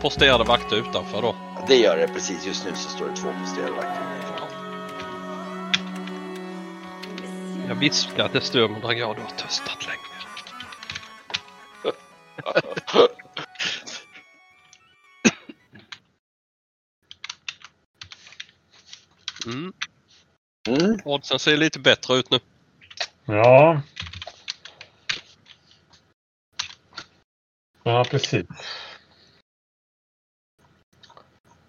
posterade vakter utanför då. Det gör det precis. Just nu så står det två posterade vakter. Jag viskar att det stör men Dragao, du har töstat länge. Mm. Mm. Oddsen ser lite bättre ut nu. Ja. Ja, precis.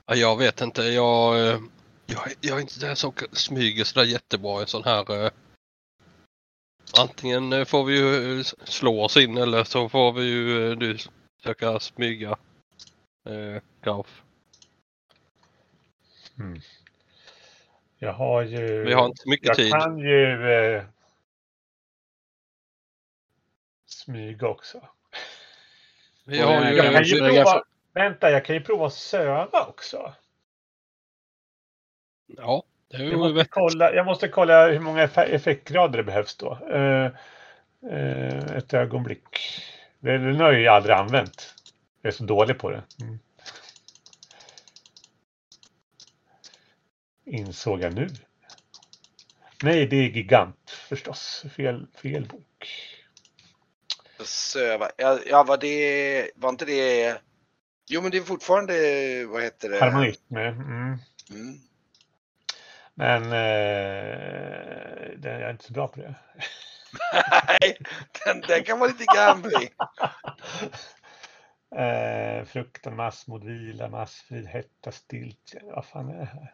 Ja, jag vet inte. Jag, eh, jag, jag är inte den som smyger sådär jättebra i sån här... eh, Antingen eh, får vi ju eh, slå oss in eller så får vi ju du försöka smyga. Eh, Graf. Mm. Jag har ju... Vi har inte så mycket jag tid. kan ju eh, smyga också. Vi har ju... Jag kan ju prova, vänta, jag kan ju prova att söva också. Ja, det är Jag ju måste, vettigt. kolla, jag måste kolla hur många eff- effektgrader det behövs då. Eh, eh, ett ögonblick. Det, den har jag ju aldrig använt. Jag är så dålig på det. Mm. Insåg jag nu. Nej, det är Gigant förstås. Fel, fel bok. Söva. Ja, ja, var det... Var inte det... Jo, men det är fortfarande... Vad heter det? Harmonism. Mm. Mm. Men eh, det, jag är inte så bra på det. Nej, den, den kan vara lite gambling. eh, fruktan, massmod, vila, massfrid, hetta, stiltje. Vad fan är det här?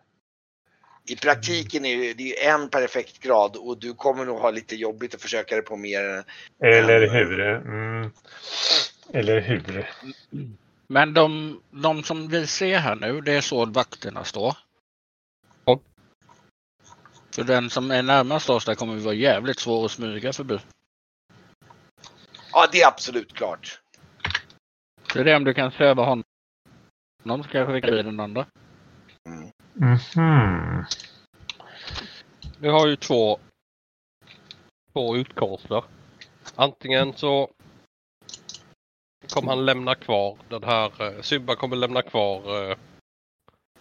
I praktiken är det en perfekt grad och du kommer nog ha lite jobbigt att försöka det på mer. Eller hur? Mm. Eller hur? Men de, de som vi ser här nu, det är så vakterna står. Ja. För den som är närmast oss där kommer vi vara jävligt svår att smyga förbi. Ja, det är absolut klart. Så det är om du kan söva honom. Någon ska jag skicka i den andra. Mm. Mhm. Vi har ju två, två utkomster. Antingen så kommer han lämna kvar den här, eh, Sybba kommer lämna kvar eh,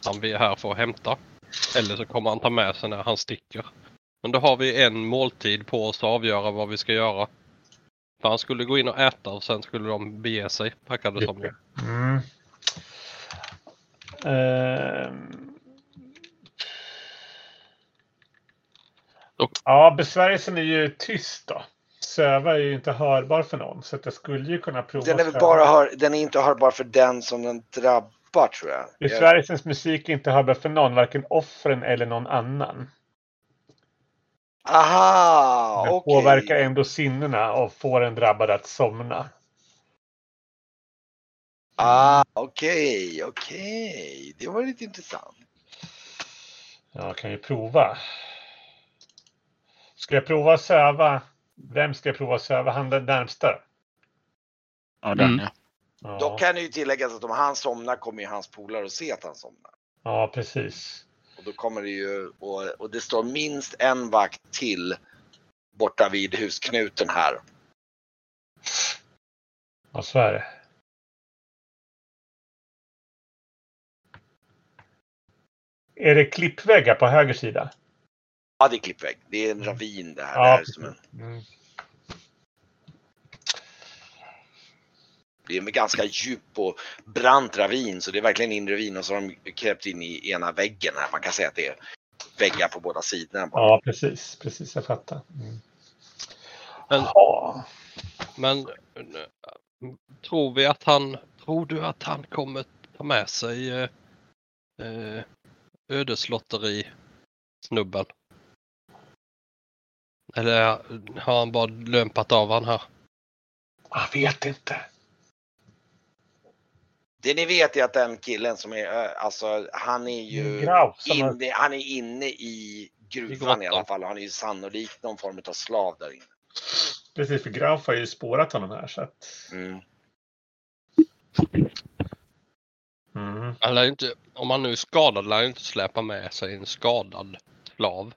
han vi är här för att hämta. Eller så kommer han ta med sig när han sticker. Men då har vi en måltid på oss att avgöra vad vi ska göra. För han skulle gå in och äta och sen skulle de bege sig, verkade det som. ju. Mm. Och- Ja, besvärjelsen är ju tyst då. Söva är ju inte hörbar för någon så att jag skulle ju kunna prova. Den är, väl bara hör, den är inte hörbar för den som den drabbar tror jag. jag Besvärjelsens musik är inte hörbar för någon, varken offren eller någon annan. aha, Den okej. påverkar ändå sinnena och får en drabbad att somna. Ah, okej, okej. Det var lite intressant. Jag kan ju prova. Ska jag prova att söva? Vem ska jag prova att söva? Han den närmsta? Ja, den Mm. ja. Ja, Då kan det ju tilläggas att om han somnar kommer ju hans polare att se att han somnar. ja precis. Och då kommer det ju, och, och det står minst en vakt till borta vid husknuten här. Ja, så är det. Är det klippväggar på höger sida? Ja, det är klippvägg. Det är en ravin det här. Ja, det, här är som en, Mm. det är en ganska djup och brant ravin så det är verkligen i ravin och så har de kräpt in i ena väggen här. Man kan säga att det är väggar på båda sidorna. bara. Ja, precis. Precis, jag fattar. Mm. Men- Ja. Men tror vi att han, tror du att han kommer ta med sig eh, eh, ödeslotteri-snubben? Eller har han bara lömpat av han här? Jag vet inte. Det ni vet är att den killen som är, ö, alltså han är ju har- inne, han är inne i gruvan grottan. i alla fall. Han är ju sannolikt någon form av slav där inne. Precis, för Graf har ju spårat honom här. Så att... Mm. mm. Han inte, om han nu är skadad lär han inte släpa med sig en skadad slav.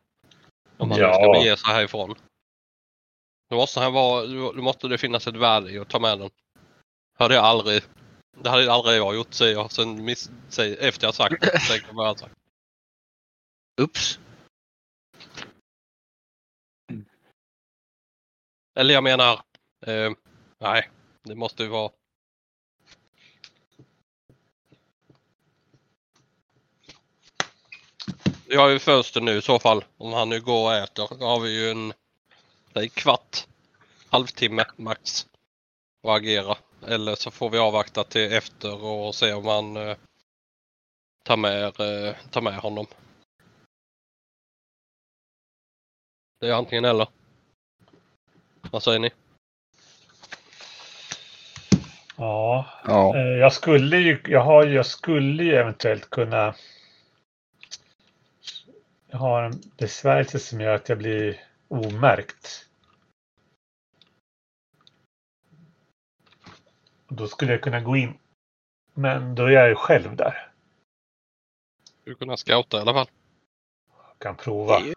Om han nu ska Ja. bege sig härifrån. Då måste, han vara, då måste det finnas ett värde i att ta med den. Hörde jag aldrig Det hade aldrig jag gjort säger jag. Sen miss, säger, efter jag sagt det. tänker jag vad jag sagt. Ups. Eller jag menar, eh, nej, det måste ju vara. Vi har ju fönster nu i så fall. Om han nu går och äter. Då har vi ju en säg kvart, halvtimme max att agera. Eller så får vi avvakta till efter och se om han eh, tar, med, eh, tar med honom. Det är antingen eller. Vad säger ni? Ja, Ja. eh, jag skulle ju, jag har jag skulle ju eventuellt kunna. Jag har en besvärjelse som gör att jag blir omärkt. Då skulle jag kunna gå in. Men då är jag ju själv där. Du kunna scouta i alla fall. Jag kan prova. Ju-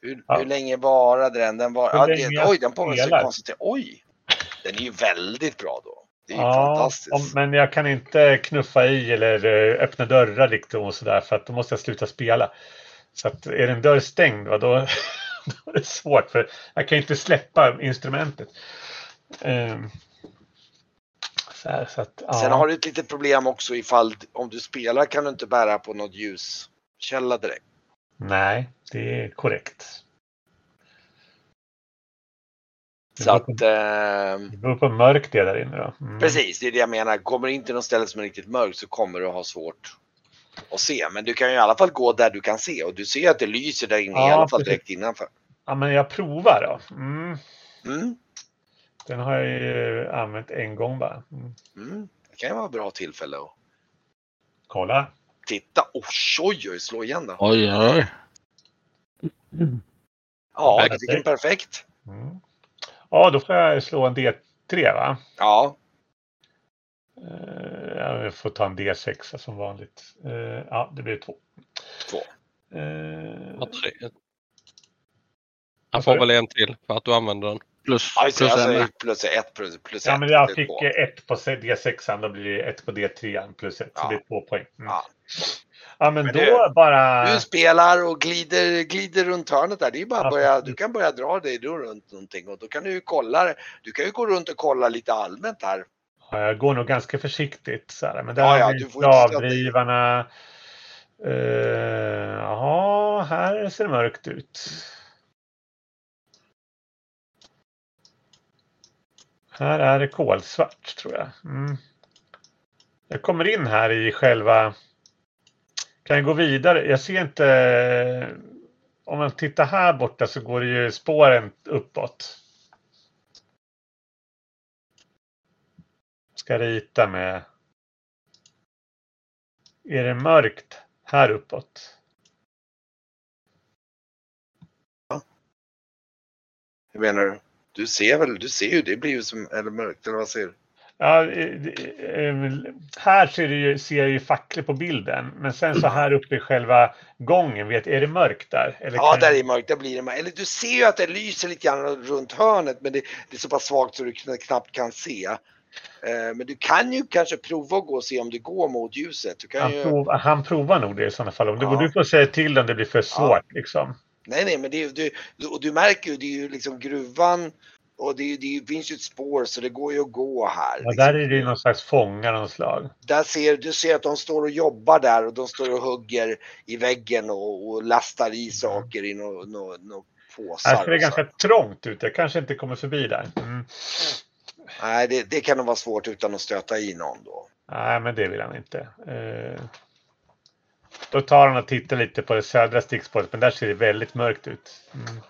Hur, Ja. hur länge varade den? den var, ja, det, oj, den påminner sig konstigt. Oj! Den är ju väldigt bra då. Det är Ja, fantastiskt. men jag kan inte knuffa i eller eh, öppna dörrar liksom och sådär för att då måste jag sluta spela. Så att är en dörr stängd, va, då, då är det svårt för jag kan inte släppa instrumentet. Ehm, så här, så att, ja. Sen har du ett litet problem också ifall om du spelar kan du inte bära på något ljuskälla direkt. Nej, det är korrekt. Det Så att, på, eh, det beror på hur mörkt det är där inne då. Mm. precis, det är det jag menar. Kommer du inte till något ställe som är riktigt mörkt så kommer du ha svårt att se. Men du kan ju i alla fall gå där du kan se och du ser att det lyser där inne i Ja, alla fall precis. direkt innanför. Ja, men jag provar då. Mm. Mm, Den har jag ju använt en gång bara. Mm. mm. Det kan ju vara ett bra tillfälle att Kolla. titta. Oj, oj, oj, slå igen då. Oj, oj. Ja, Perfekt. jag tycker det är perfekt. Mm. Ja, då får jag slå en D3 va? Ja, Eh, Jag får ta en D6 som vanligt. Eh, Ja, det blir två. två. Eh, Ja, tre. Han får väl en till för att du använder den. Plus, Ja, plus alltså, en. plus ett, plus, plus Ja, ett. men jag fick två. ett på D6, då blir det ett på D3 plus ett. Så Ja. det är två poäng. Mm. Ja. Ja, men, Men då du- bara... Du spelar och glider, glider runt hörnet där. Det är bara Ja, börja, du kan börja dra dig runt någonting och då kan du ju kolla. Du kan ju gå runt och kolla lite allmänt här. Ja, jag går nog ganska försiktigt. Så här. Men där Ja, har ja, vi stöta dig. slavdrivarna. Eh, Jaha, här ser det mörkt ut. Här är det kolsvart tror jag. Mm. Jag kommer in här i själva... Kan jag gå vidare? Jag ser inte... Eh, om man tittar här borta så går det ju spåren uppåt. Ska rita med... Är det mörkt här uppåt? Hur menar du? Du ser väl, du ser ju, det blir ju som, eller mörkt, eller vad säger du? Ja, eh, eh, här ser, ju, ser jag ju facklor på bilden. Men sen så här uppe i själva gången, vet, är det mörkt där? Eller Ja, där är mörkt, där blir det mörkt. Eller du ser ju att det lyser lite grann runt hörnet, men det, det är så pass svagt så du kn- knappt kan se. Eh, Men du kan ju kanske prova att gå och se om det går mot ljuset. Du kan han, ju... prov, han provar nog det i sådana fall. Om du, Ja. du får säga till om det blir för svårt. Liksom. Nej, nej, men det du, och du märker ju, det är ju liksom gruvan och det, är det finns ju ett spår så det går ju att gå här. Ja, liksom. där är det ju någon slags fångar av slag. Där ser, du ser att de står och jobbar där och de står och hugger i väggen och, och lastar i saker i några nå, nå påsar. Här ser det så. ganska trångt ut. Jag kanske inte kommer förbi där. Mm. Nej, det, det kan nog vara svårt utan att stöta i någon då. Nej, men det vill han inte. Eh, då tar han och tittar lite på det södra stickspåret, men där ser det väldigt mörkt ut. Mm.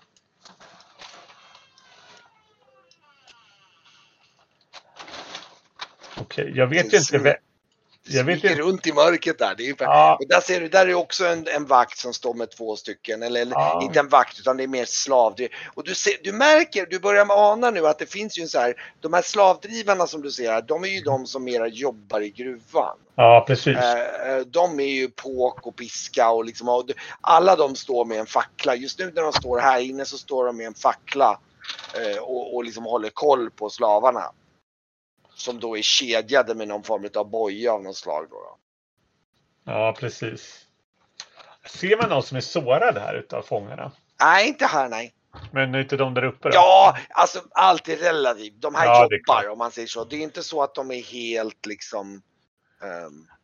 Okej, jag vet ju inte. Du Jag vet inte. runt i mörkret där. Det är Ja, och där ser du, där är också en, en vakt som står med två stycken. Eller, eller Ja. inte en vakt utan det är mer slav. Det, och du, ser, du märker, du börjar ana nu att det finns ju en så här, de här slavdrivarna som du ser här, de är ju de som mera jobbar i gruvan. ja, precis. Eh, eh, de är ju påk och piska och liksom, och alla de står med en fackla. Just nu när de står här inne så står de med en fackla eh, och, och liksom håller koll på slavarna. Som då är kedjade med någon form av boja av något slag. Då, då. Ja, precis. Ser man någon som är sårad här utav fångarna? Nej, inte här nej. Men inte de där uppe då? Ja, alltså allt är relativt. De här Ja, jobbar om man säger så. Det är inte så att de är helt liksom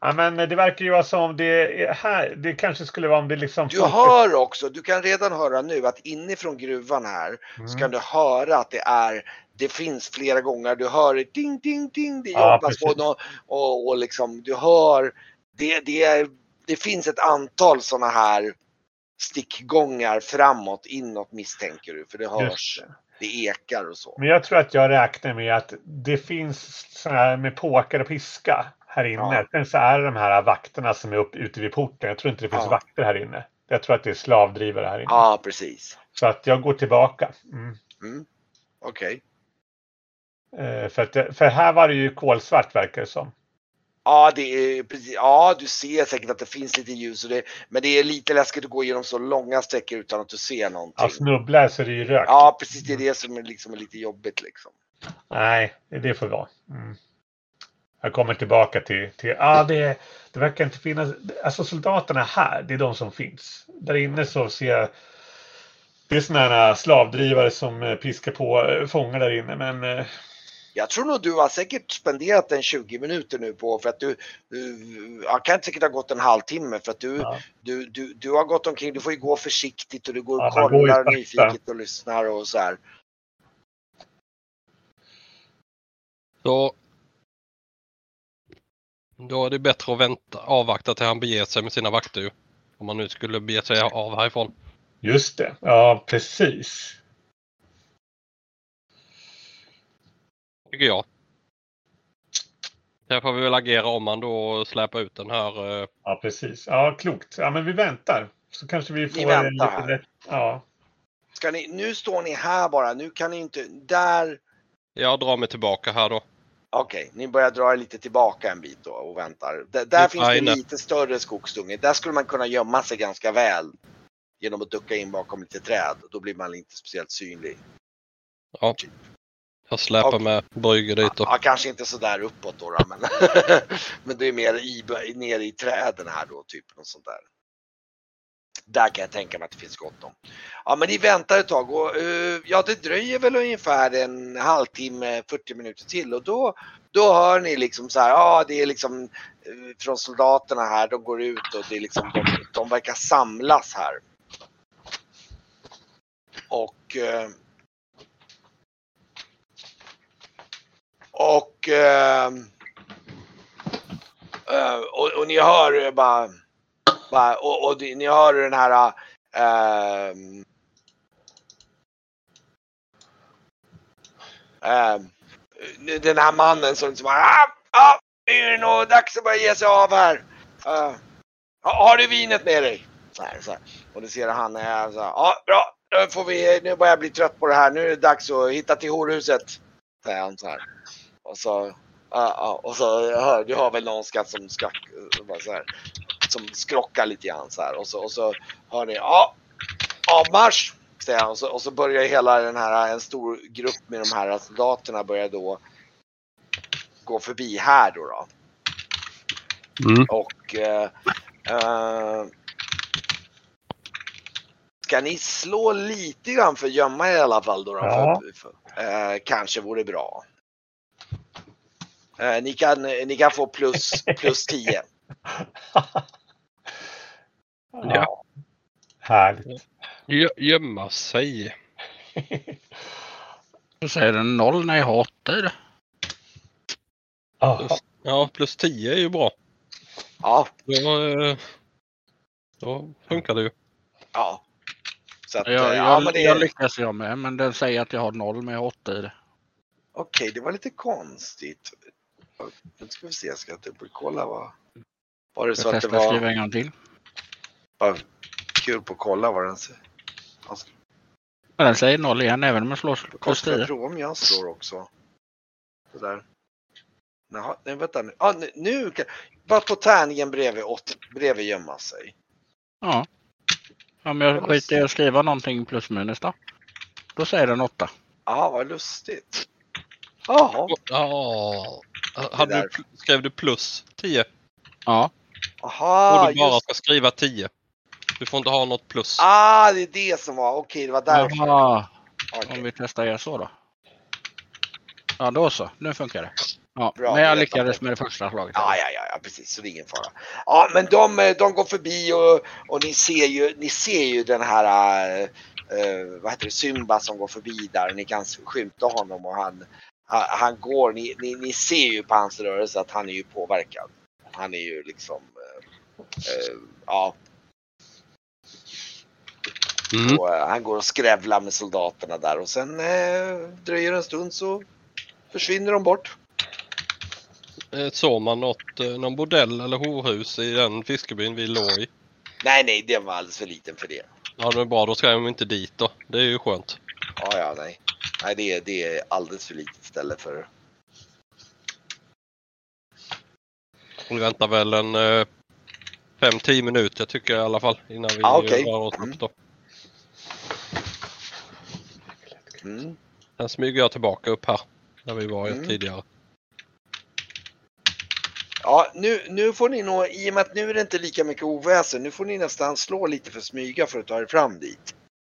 Ja, men det verkar ju vara som det är här. Det kanske skulle vara om det liksom... Du hör också, du kan redan höra nu att inifrån gruvan här så Mm. kan du höra att det är det finns flera gånger, du hör ding ding ding, det Ja, jobbas på precis. något och, och liksom du hör det, det, är, det finns ett antal sådana här stickgångar framåt, inåt misstänker du, för det hörs, Just det. ekar och så. Men jag tror att jag räknar med att det finns så här med påkar och piska här inne. Ja. Så är det de här vakterna som är upp, ute vid porten. Jag tror inte det finns Ja. vakter här inne. Jag tror att det är slavdrivare här inne. Ja, precis. Så att jag går tillbaka. Mm. Mm. Okej. Eh, för, att, för här var det ju kolsvart verkar det som. Ja, det är precis. Ja, du ser säkert att det finns lite ljus och det, men det är lite läskigt att gå igenom så långa sträckor utan att du ser någonting. Ja, snubblar så är det ju rök. Ja, precis. Det är det som är, liksom är lite jobbigt liksom. Nej, det får vara. Mm. Jag kommer tillbaka till, till ja det, det verkar inte finnas, alltså soldaterna här, det är de som finns. Där inne så ser jag, det är sådana här slavdrivare som eh, piskar på eh, fångar där inne, men eh, Jag tror nog du har säkert spenderat en 20 minuter nu på för att du, du ja, kan säkert ha gått en halvtimme för att du, ja, du, du, du har gått omkring. Du får ju gå försiktigt och du går och Ja, går kollar nyfiket och lyssnar och så här. Så då är det bättre att vänta, avvakta till han beger sig med sina vakter. Om man nu skulle bege sig av härifrån. just det. Ja, precis. Tycker jag. Där får vi väl agera om man då släpar ut den här. eh, Ja, precis. Ja, klokt. Ja, men vi väntar. Så kanske vi får väntar en lite här. lätt- Ja, Ska ni, nu står ni här bara. Nu kan ni inte, där. Jag drar mig tillbaka här då. Okej, ni börjar dra er lite tillbaka en bit då och väntar. D- där Lite finns det lite större skogsdunge. Där skulle man kunna gömma sig ganska väl. Genom att ducka in bakom lite träd. Då blir man inte speciellt synlig. Jag släpar Okej. med Brygge dit då. Ja, kanske inte så där uppåt då, då men, men det är mer i, nere i träden här då, typ något sånt där. Där kan jag tänka mig att det finns gott om. Ja, men ni väntar ett tag och eh, ja, det dröjer väl ungefär en halvtimme, 40 minuter till och då, då hör ni liksom så här, ja, det är liksom eh, från soldaterna här, de går ut och det är liksom, de, de verkar samlas här. Och eh, Och, eh, och, och ni hör bara, bara och, och ni hör den här äh, ehm, ehm, den här mannen som, som bara ah, ah, nu är det nog dags att börja ge sig av här. Uh, har du vinet med dig? Så här, så här. Och du ser han är så här, bra, nu får vi, nu börjar jag bli trött på det här, nu är det dags att hitta till horhuset. Säger han så här. Och så, uh, uh, och så hör, du hör väl någon skatt som ska...” bara så här, som skrockar lite grann så här. Och så, och så hör ni, ja, avmarsch! Säger han. Och så, och så börjar hela den här, en stor grupp med de här soldaterna börjar då gå förbi här då. då. Mm. Och eh, eh, Ska ni slå lite grann för att gömma er i alla fall då? då Ja. för, för, eh, kanske vore bra. Eh, ni, kan, ni kan få plus, plus 10. ja. Härligt. Gö- Gömma sig. Så säger den noll när jag har det. Jaha. Ja, plus 10 är ju bra. Ja, Då, eh, då funkar det ju. ja. Så att, Jag, eh, jag, ja, men det, jag lyckas jag med, men den säger att jag har noll men jag har åtta i det. Okej, det var lite konstigt. Nu ska vi se, jag ska dubbelkolla vad... Var det så Jag att det testar att skriva var en gång till. Bara kul på att kolla vad den säger? Men den säger noll igen även om jag slår plus Kostar 10. jag prova om jag slår också. Sådär. Jaha, nej vänta nu. Ah, nu, nu kan... Bara på tärningen bredvid, åt, bredvid gömma sig. Ja. Om jag skiter i att skriva någonting plus minus då? Då säger den åtta. Ja, vad lustigt. Jaha. Ja. Hade du, skrev du plus 10? Ja. Aha, och du bara just. ska skriva 10. Du får inte ha något plus. Ah, det är det som var. Okej, det var därför. Jaha. Okej. Om vi testar er så då. Ja, då så. Nu funkar det. Ja, Bra, men jag lyckades med det första slaget. Ja, ja, ja, ja, precis. Så det är ingen fara. Ja, men de, eh, de går förbi och, och ni, ser ju, ni ser ju den här, eh, vad heter det, Symba som går förbi där. Ni kan skymta honom och han, han, han går, ni, ni, ni ser ju på hans rörelse att han är ju påverkad. Han är ju liksom, eh, eh, ja, Mm. och, eh, han går och skrävlar med soldaterna där och sen eh, dröjer en stund så försvinner de bort. Eh, Såg man något, eh, någon bordell eller horhus i den fiskebyn vi låg i? Nej, nej, den var alldeles för liten för det. Ja, är bra. Då ska de inte dit då. Det är ju skönt. Ja, ja, nej. Nej, det är, det är alldeles för litet ställe för... Vi väntar väl en 5-10 minuter tycker jag i alla fall innan vi Ja, okej. rör oss upp då. Mm. Sen smyger jag tillbaka upp här. Där vi var Mm. tidigare. Ja, nu, nu får ni nog, i och med att nu är det inte lika mycket oväsen, nu får ni nästan slå lite för smyga för att ta er fram dit.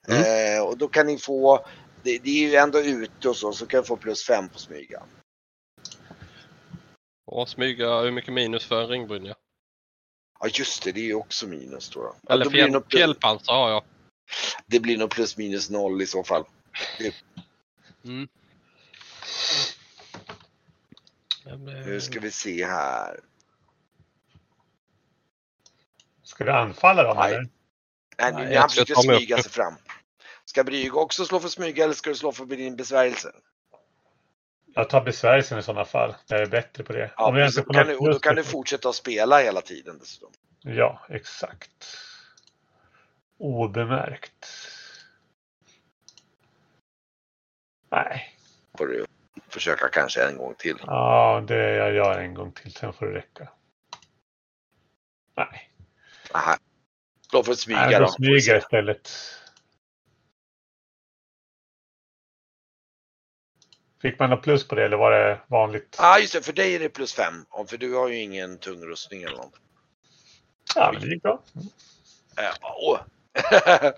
Mm. Eh, och då kan ni få, det, det är ju ändå ute och så, så kan ni få plus fem på smyga. Och smyga, hur mycket minus för en ringbrynja? Ja, just det, det är ju också minus. Ja, Eller fjäll, plus, fjällpansar har jag. det blir nog plus minus noll i så fall. Mm. Men, eh, Nu ska vi se här. Ska du anfalla dem Nej. eller? Nej, Nej, han ska försöker upp. smyga sig fram. Ska Bryg också slå för smyga eller ska du slå för din besvärjelse? Jag tar besvärjelsen i sådana fall. Jag är bättre på det. Ja, Om jag kan du, och då kan du fortsätta att spela hela tiden dessutom. Ja, exakt. Obemärkt. Nej, Får du försöka kanske en gång till. ja, det jag gör en gång till. Sen får det räcka. Nej, Aha. Slå för att smyga Nej då. smyger jag istället. Fick man något plus på det eller var det vanligt? Ja, ah, just det. För dig är det plus fem. För du har ju ingen tung rustning eller något. Ja, men det gick bra. Eh, åh.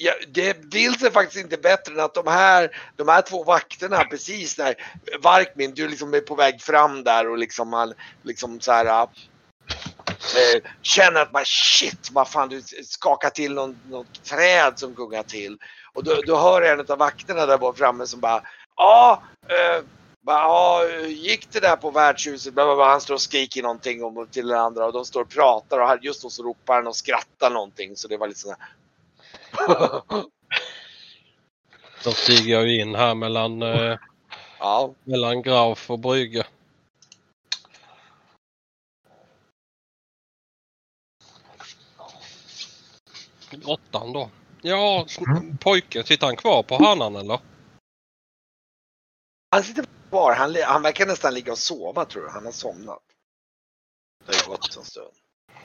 ja, det, vill sig faktiskt inte bättre än att de här, de här två vakterna precis när Varkmin, du liksom är på väg fram där och liksom man liksom så här äh, känner att man shit, vad fan du skakar till någon, något träd som gungar till. Och då, då hör en av vakterna där bort framme som bara ja, äh, ja, gick det där på värdshuset? Han står och skriker någonting om, till den andra och de står och pratar och just då så ropar han och skrattar någonting så det var lite sådär. Då stiger jag ju in här mellan, eh, ja, mellan Grauf och Brygge. Åttan då. Ja, Mm. pojken, sitter han kvar på hörnan eller? han sitter kvar. Han, han verkar nästan ligga och sova tror jag. Han har somnat. Det har gått en stund.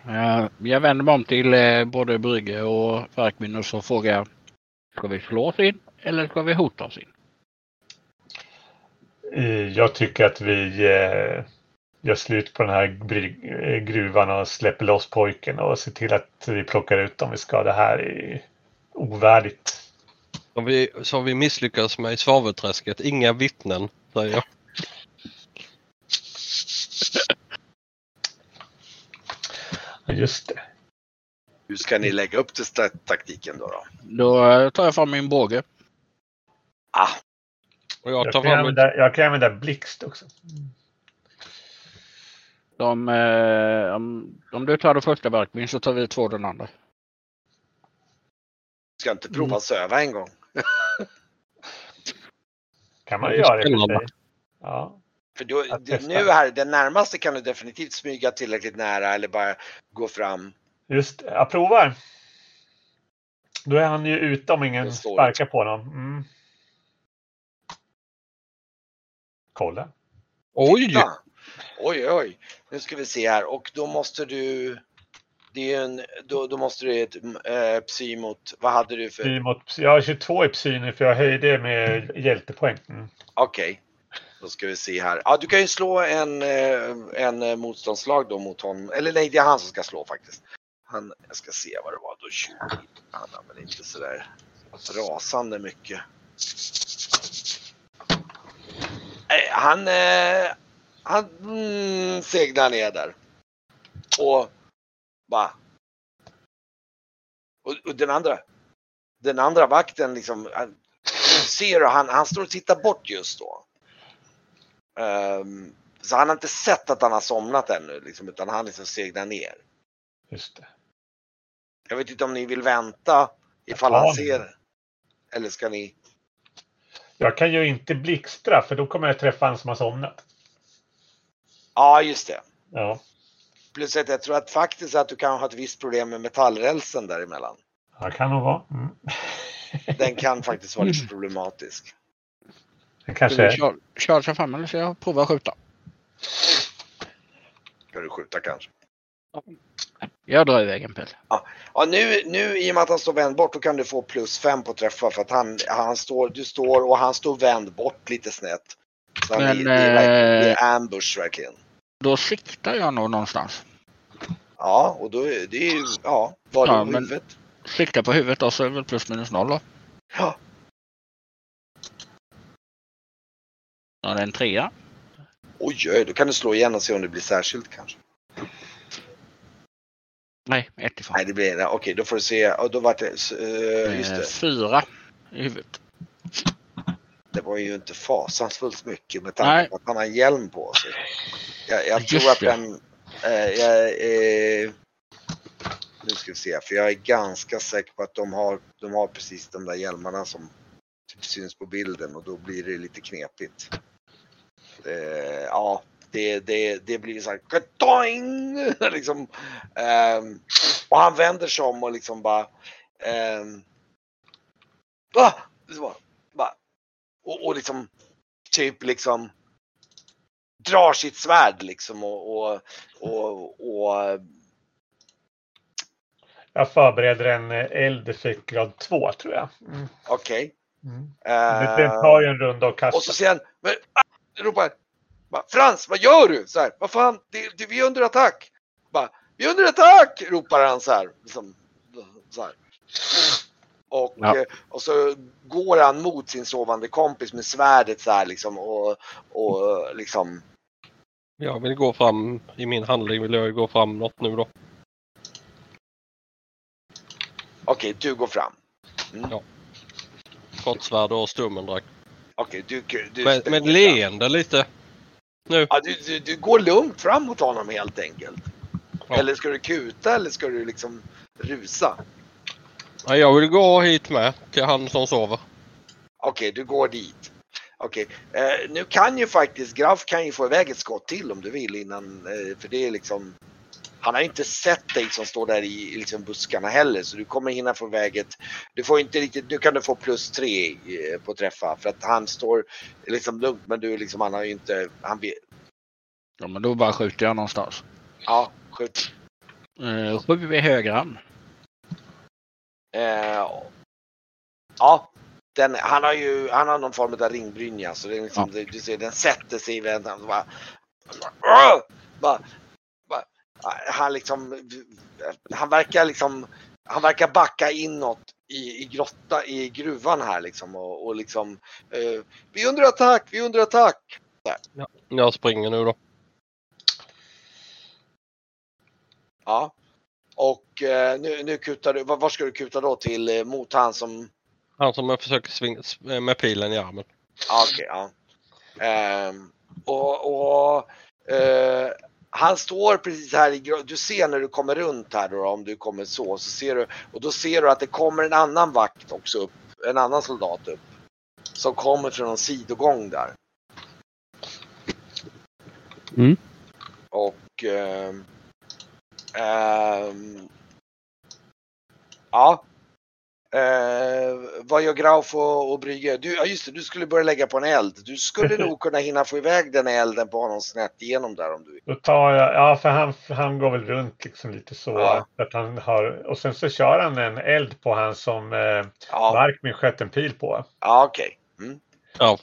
Eh, Jag vänder mig om till eh, både Brygge och Farkmin och så frågar jag. Ska vi slå oss in eller ska vi hota oss in? Eh, Jag tycker att vi gör slut på den här gruvan och släpper loss pojken och ser till att vi plockar ut dem vi ska. Det här är ovärdigt. Som vi, som vi misslyckades med i svavelträsket. Inga vittnen, säger jag. Just det. Hur ska ni lägga upp det taktiken då? då? Då eh, tar jag fram min båge. Ah, Och jag Jag tar kan, fram använda, jag kan använda blixt också. De, eh, om, om du tar det första Farkmin så tar vi två den andra. ska inte prova Mm. att söva en gång? Kan man Det är göra sig. Ja. För då, nu här, den närmaste kan du definitivt smyga tillräckligt nära eller bara gå fram. Just. Jag provar. Då är han ju ute om ingen sparkar på honom. Mm. Kolla. Oj! Ja. Oj, oj. Nu ska vi se här och då måste du det är en, då, då måste du ett äh, psy mot, vad hade du för, Psy mot, jag har 22 i psy nu för jag höjde med hjältepoäng. Mm. okej. Då ska vi se här. Ja, du kan ju slå en, eh, en eh, motståndslag då mot honom. Eller nej, det är han som ska slå faktiskt. Han, jag ska se vad det var då. 20. Han har väl inte sådär rasande mycket. Eh, han, eh, han mm, segnar ner där. Och bara. Och, och den andra. Den andra vakten liksom. Han, ser du, han, han står och tittar bort just då. Ehm, så han har inte sett att han har somnat ännu, liksom, utan han liksom segnar ner. Just det. Jag vet inte om ni vill vänta ifall han ser. Eller ska ni? Jag kan ju inte blixtra för då kommer jag träffa han som har somnat. Ja, just det. Ja, Plus att jag tror att faktiskt att du kan ha ett visst problem med metallrälsen däremellan. det kan nog vara. Mm. Den kan faktiskt vara lite problematisk. Det Ska kanske köra sig fram eller ska jag prova att skjuta? Ska du skjuta kanske? Jag drar iväg en pil. Ja, nu, nu i och med att han står vänd bort, då kan du få plus fem på träffa för att han, han står, du står och han står vänd bort lite snett. Så han, Men, det, är det eh, är ambush verkligen. Då siktar jag nog någonstans. Ja, och då är det är ju, ja, var Ja, ja, huvudet. Siktar på huvudet då så är det väl plus minus noll då. Ja, Ja, det är en trea. oj, oj, då kan du slå igen och se om det blir särskilt kanske. Nej, ett ifrån. Nej, det blir det. Okej, då får du se. Och då var det, uh, just det. Fyra i huvudet. Det var ju inte fasansfullt mycket med tanke på att han har hjälm på sig. Jag, jag tror att den... Eh, jag, eh, nu ska vi se, för jag är ganska säker på att de har, de har precis de där hjälmarna som typ syns på bilden och då blir det lite knepigt. Eh, ja, det, det, det blir så här katoing! liksom. Ehm, och han vänder sig om och liksom bara... ehm, ah! Så bara, och, och liksom typ liksom drar sitt svärd liksom och, och, och, och jag förbereder en eh, eld effekt grad 2 tror jag. Mm. okej. Mm. Eh, Den tar ju en runda och och kastar. så säger han, men, ropar, bara, Frans vad gör du? Så här, vad fan, det, det, vi är under attack. Bara, vi är under attack! ropar han så här. Liksom, så här. Och, Ja. eh, och så går han mot sin sovande kompis med svärdet så här liksom och, och liksom Jag vill gå fram, i min handling vill jag gå fram något nu då. Okej, du går fram. Skottsvärd och stummendrack. Okej, du, du Med, med leende lite. Nu. Ja, du, du, du går lugnt fram mot honom helt enkelt. Ja. Eller ska du kuta eller ska du liksom rusa? Ja, jag vill gå hit med till han som sover. Okej, du går dit. Okej, eh, nu kan ju faktiskt Graf kan ju få iväg ett skott till om du vill innan, eh, för det är liksom han har inte sett dig som står där i liksom buskarna heller så du kommer hinna få iväg ett, du får inte riktigt, nu kan du få plus tre eh, på träffa för att han står liksom lugnt men du liksom, han har ju inte, han vet, Ja, men då bara skjuter jag någonstans. ja, skjut. Eh, sju i högra. Eh, ja, den, han har ju han har någon form av ringbrynja så det är liksom, det, du ser den sätter sig i väntan. bara, han liksom, han verkar liksom, han verkar backa inåt i, i grotta, i gruvan här liksom och, och liksom, eh, vi under attack, vi är under attack. Jag springer nu då. Ja. Och eh, nu, nu kutar du, var, var ska du kuta då till eh, mot han som Han som försöker svinga med pilen i armen. Ja, Okej, ja. Ehm, och och eh, han står precis här i Du ser när du kommer runt här då, om du kommer så, så ser du och då ser du att det kommer en annan vakt också upp, en annan soldat upp. Som kommer från en sidogång där. Mm. Och ehm, ehm, Ja. Eh, vad gör Grauf och, och Brygge? Du, ja just det, du skulle börja lägga på en eld. Du skulle nog kunna hinna få iväg den elden på honom snett igenom där om du vill. Då tar jag, ja för han, han går väl runt liksom lite så. Ja. Att han har, och sen så kör han en eld på han som eh, Ja, Markmin sköt en pil på. ja okej. Mm. Ja.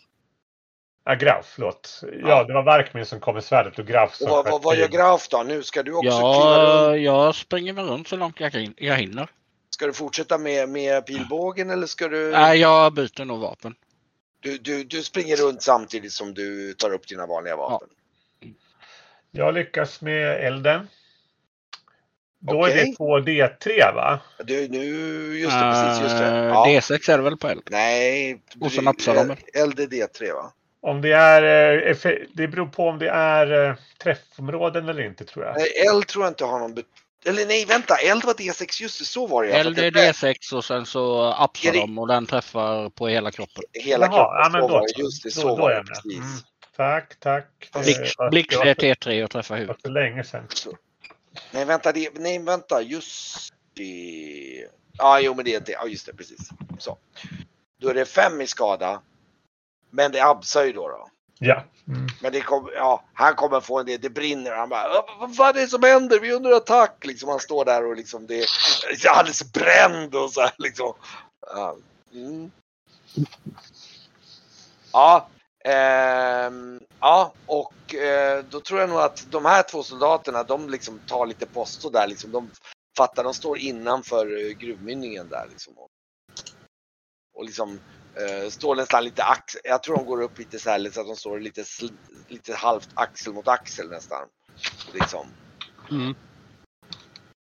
Ja, Grauf, förlåt. Ja, Ja. det var Varkmin som kom med svärdet och Grauf Och som vad, vad, sköt vad gör. Graf då? Nu ska du också kliva runt. Ja, jag springer väl runt så långt jag, jag hinner. Ska du fortsätta med, med pilbågen eller ska du, Nej, jag byter nog vapen. du, du... Du springer runt samtidigt som du tar upp dina vanliga vapen. Jag lyckas med elden. Då är Okej. det på D3 va? Du, nu... Just det, precis. Just det. Eh, Ja. D6 är det väl på eld? Nej. Och så napsar de. LDD3 va? Om det är, eh, det beror på om det är eh, träffområden eller inte tror jag. Nej, L tror jag inte har någon... Eller nej, vänta. Eld var D6. Just det, så var det. Eld För är att det- D6 och sen så det- de och den träffar på hela kroppen. Hela Jaha, kroppen. ja, men så då var det. så. Just det, Då- så då var det precis. Mm. Tack, tack. Blixt, är för- T3 och träffar det var huvudet. för länge sedan. Nej, vänta. Det, nej, vänta. Just det. Ja, jo, men det är det. Ja, just det. Precis. Så. Då är det fem i skada. Men det absar ju då. då. Ja. Mm. Men det kom, ja, han kommer få en del, det brinner. Han bara, "Vad- fan är det som händer? Vi är under attack. Liksom, han står där och liksom det är alldeles bränd och så här liksom. Ja, mm. Ja, ehm, ja, och eh, då tror jag nog att de här två soldaterna, de liksom tar lite posto där liksom. De fattar, de står innanför eh, gruvmynningen där liksom. Och, och liksom står nästan lite axel, jag tror de går upp lite så här så att de står lite, lite halvt axel mot axel nästan. Liksom. Mm.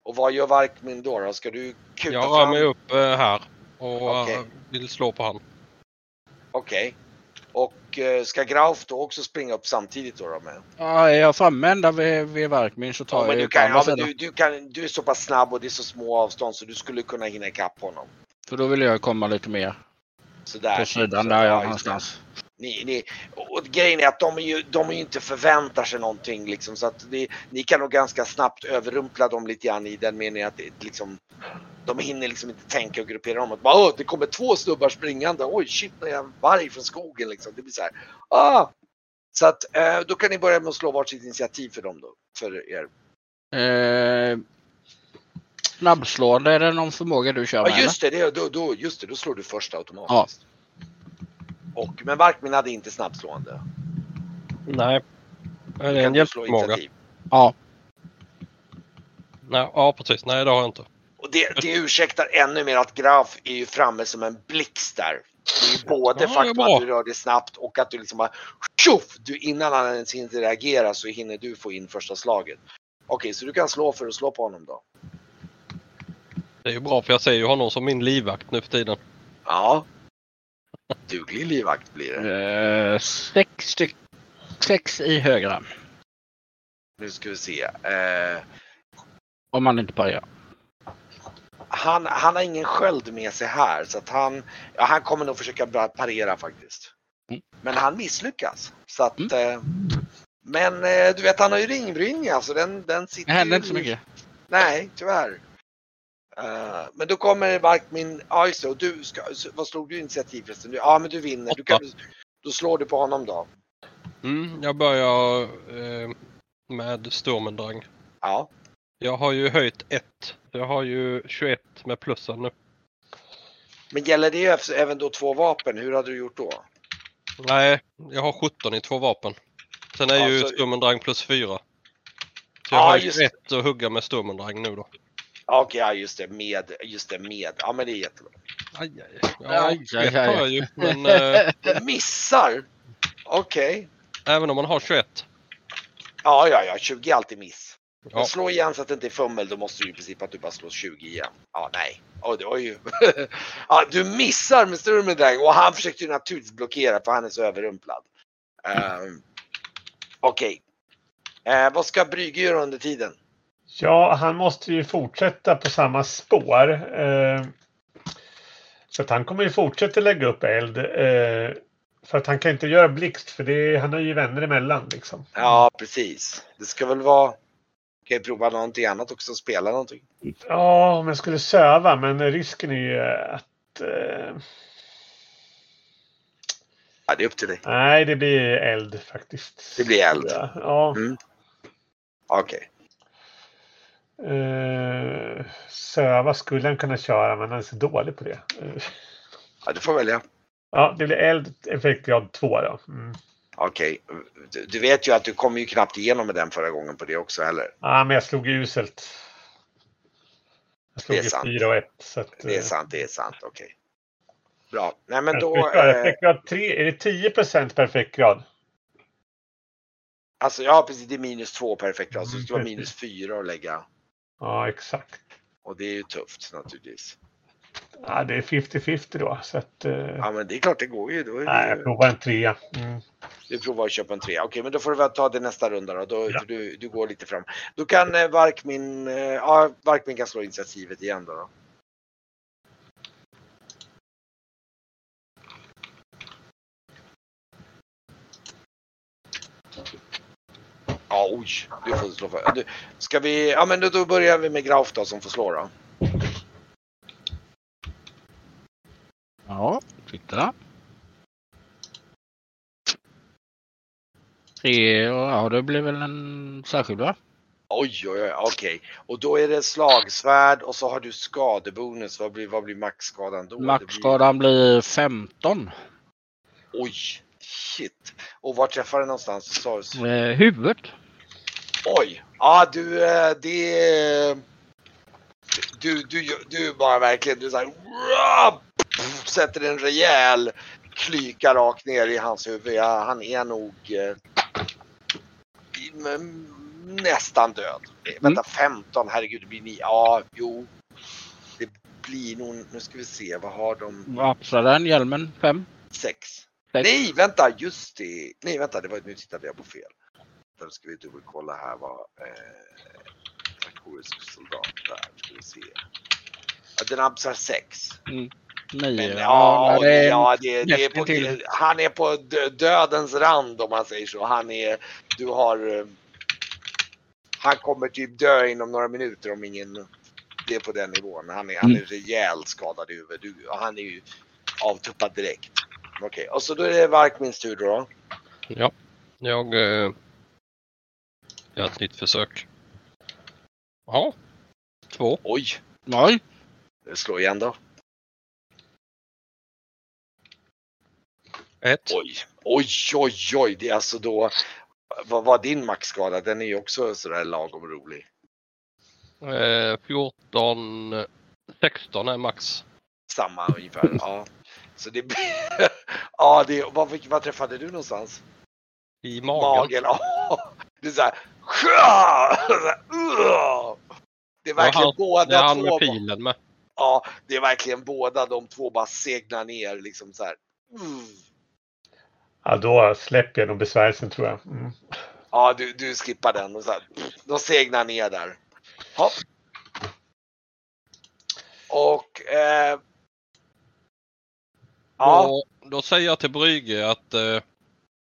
Och vad gör Varkmin då? då? Ska du kuta Jag rör mig upp eh, här och Okej. eh, vill slå på han. Okej. Och eh, ska Grauf då också springa upp samtidigt då? då med? Ja, är jag framme ända vid, vid Varkmin så tar Ja, men jag du, ju på kan, ja, men du, du, kan, du är så pass snabb och det är så små avstånd så du skulle kunna hinna ikapp honom. För då vill jag komma lite mer Sådär. på sidan Så- där ja, någonstans. Ni, ni, och grejen är att de är ju, de är ju inte förväntar sig någonting liksom så att det, ni kan nog ganska snabbt överrumpla dem lite grann i den meningen att det, liksom de hinner liksom inte tänka och gruppera om. Att bara, Åh, det kommer två snubbar springande. Oj shit, det är en varg från skogen liksom. Det blir så här. Ah! Så att eh, då kan ni börja med att slå varsitt initiativ för dem då. För er. Eh, snabbslående, är det någon förmåga du kör med? Ja just det, det då, då, just det, då slår du först Ja. automatiskt. Och, men Varkmin hade inte snabbslående. Nej. Det är Kan en hjälpförmåga. Ja. Nej, ja, precis. Nej, det har jag inte. Och det, det ursäktar ännu mer att Graf är ju framme som en blixt där. Det är både Ja, faktum att du rör dig snabbt och att du liksom bara tjoff! Du, innan han ens hinner reagera så hinner du få in första slaget. Okej, så du kan slå för att slå på honom då. Det är ju bra för jag ser ju honom som min livvakt nu för tiden. Ja. Duglig livvakt blir det. Eh, sex, styck, sex i högra. Nu ska vi se. Eh, Om man inte parerar. han, han har ingen sköld med sig här så att han, ja, han kommer nog försöka parera faktiskt. Mm. Men han misslyckas. Så att, Mm. eh, men du vet han har ju ringbrynja så den, den sitter Det händer ju inte så mycket. Nej, tyvärr. Eh, men då kommer Varkmin, ja just det, och du ska, vad slog du initiativ förresten? Ja men du vinner, du kan, då slår du på honom då. Mm, jag börjar eh, med Stormendrang. Ja, Jag har ju höjt ett. Jag har ju 21 med plussen nu. men gäller det även då två vapen? Hur hade du gjort då? Nej, jag har 17 i två vapen. Sen är Ja, ju så- Stormendrang plus 4. Så jag Ja, har just 21 att hugga med Stormendrang nu då. Ja, Okej, ja just det, med, just det, med. Ja men det är jättebra. Aj, aj, aj. Ja, Aj, aj, aj. ju. Men Du missar! Okej. även om man har 21. Ja, ja, ja, 20 är alltid miss. Ja. slå igen så att det inte är fummel, då måste du i princip att du bara slår 20 igen. Ja, nej. Oh, det var ju... ja, du missar med Sturmendrang och han försökte ju naturligtvis blockera för han är så överrumplad. Um, Okej. Eh, vad ska Brygge göra under tiden? Ja, han måste ju fortsätta på samma spår. Eh, så att han kommer ju fortsätta lägga upp eld. Eh, för att han kan inte göra blixt för det, han har ju vänner emellan liksom. Ja, precis. Det ska väl vara... Kan ju prova någonting annat också, spela någonting. Ja, om jag skulle söva men risken är ju att... Eh, Ja, det är upp till dig. nej, det blir eld faktiskt. Det blir eld. Ja. ja. Mm. Okej. Eh, söva skulle han kunna köra men han är så dålig på det. Ja, du får välja. ja, det blir eld effektgrad 2 då. Mm. Okej, du, du vet ju att du kom ju knappt igenom med den förra gången på det också heller. Ja, men jag slog ju uselt. Jag slog ju sant. 4 och 1. Så att, Det är eh, sant, det är sant. Okej. Bra. Nej men då. perfekt grad, Eh, perfekt grad 3, är det 10 procent perfekt grad? alltså ja precis, det är minus två perfekt grad. Så det ska vara Mm, minus fyra att lägga. Ja, exakt. Och det är ju tufft naturligtvis. Ja, det är 50-50 då. Så att, eh, Ja men det är klart det går ju. Då är nej, det jag provar en trea. Mm. Du provar att köpa en trea. Okej, men då får du väl ta det nästa runda då. då Ja. du, du går lite fram. Då kan eh, Varkmin, eh, ja, Varkmin kan slå initiativet igen då. då. Ja, oj, du får slå för. Du, ska vi, ja men då, börjar vi med Grauf då som får slå då. Ja, titta. Tre, ja det blir väl en särskild va? Oj, oj, oj, okej. Och då är det slagsvärd och så har du skadebonus. Vad blir, vad blir maxskadan då? Det blir- Maxskadan blir 15. Oj, shit. Och var träffar den någonstans? Så, Eh, huvudet. Oj, ja du, eh, det... Du, du, du bara verkligen, du såhär, sätter en rejäl klyka rakt ner i hans huvud. Ja, han är nog eh, nästan död. Eh, Vänta, 15, herregud, det blir ni. Ja, jo. Det blir nog, nu ska vi se, vad har de? Vapsar den hjälmen 5. Sex. Sex. Nej, vänta, just det. Nej, vänta, det var, nu tittade jag på fel. Då ska vi dubbelkolla här vad... Eh, Trakorisk soldat, där ska vi se. Ja, den absar sex. 9. Men, Ja, ja, det är ja det, det är på, nästintill. han är på dö- dödens rand om man säger så. Han är, du har... eh, Han kommer typ dö inom några minuter om ingen... Det är på den nivån. Han är, han är Mm. rejält skadad i huvudet. Du, han är ju avtuppad direkt. Okej, och så då är det Varkmins tur då. Ja, jag eh, gör ett nytt försök. Ja, två. Oj, Oj. slå igen då. Ett. Oj, oj, oj, oj. Det är alltså då... Vad var din maxskada? Den är ju också sådär lagom rolig. Eh, 14, 16 är max. Samma ungefär. Ja. Så det. Ja, det... Vad, vad träffade du någonstans? I magen. Magen. Ja. Det är såhär, "Ugh." Det är verkligen han- båda Det är han två. med pilen med. Ja, det är verkligen båda de två bara segnar ner liksom så här. "Ugh." Ja, då släpper jag nog besvärjelsen tror jag. Mm. Ja, du, du skippar den och så här. De segnar ner där. Hopp. Och... Eh, ja, Då, då säger jag till Brygge att eh,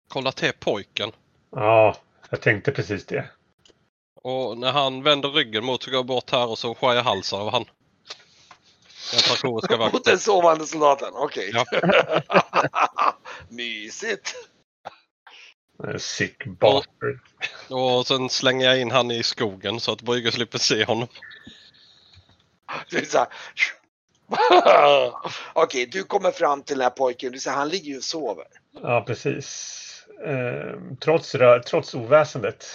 kolla till pojken. Ja, jag tänkte precis det. Och när han vänder ryggen mot så går jag bort här och så skär jag halsen av han. Den trakoriska mot vakten. den sovande soldaten. Okej. Ja. Mysigt. Sick bastard. Och sen slänger jag in han i skogen så att Brygge slipper se honom. Det är så här. Okej, du kommer fram till den här pojken. Du säger han ligger ju och sover. Ja, precis. Eh, trots, trots oväsendet.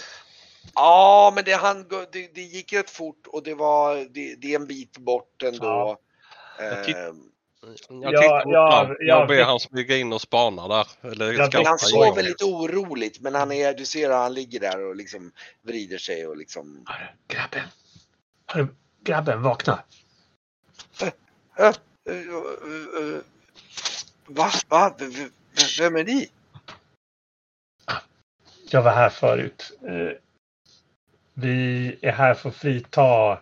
Ja, men det, han, det, det gick rätt fort och det var det, det är en bit bort ändå. Ja. Jag titt- Jag Ja, tittar mot ja, ja, Jag ber han smyga in och spana där. Eller Ja, det- skaffa han sover lite oroligt, men han är, du ser att han ligger där och liksom vrider sig och liksom. Hörru, grabben. Hörru, grabben, vakna. Eh, eh, eh, Va? Va? Vem är ni? Jag var här förut. Eh, Vi är här för att frita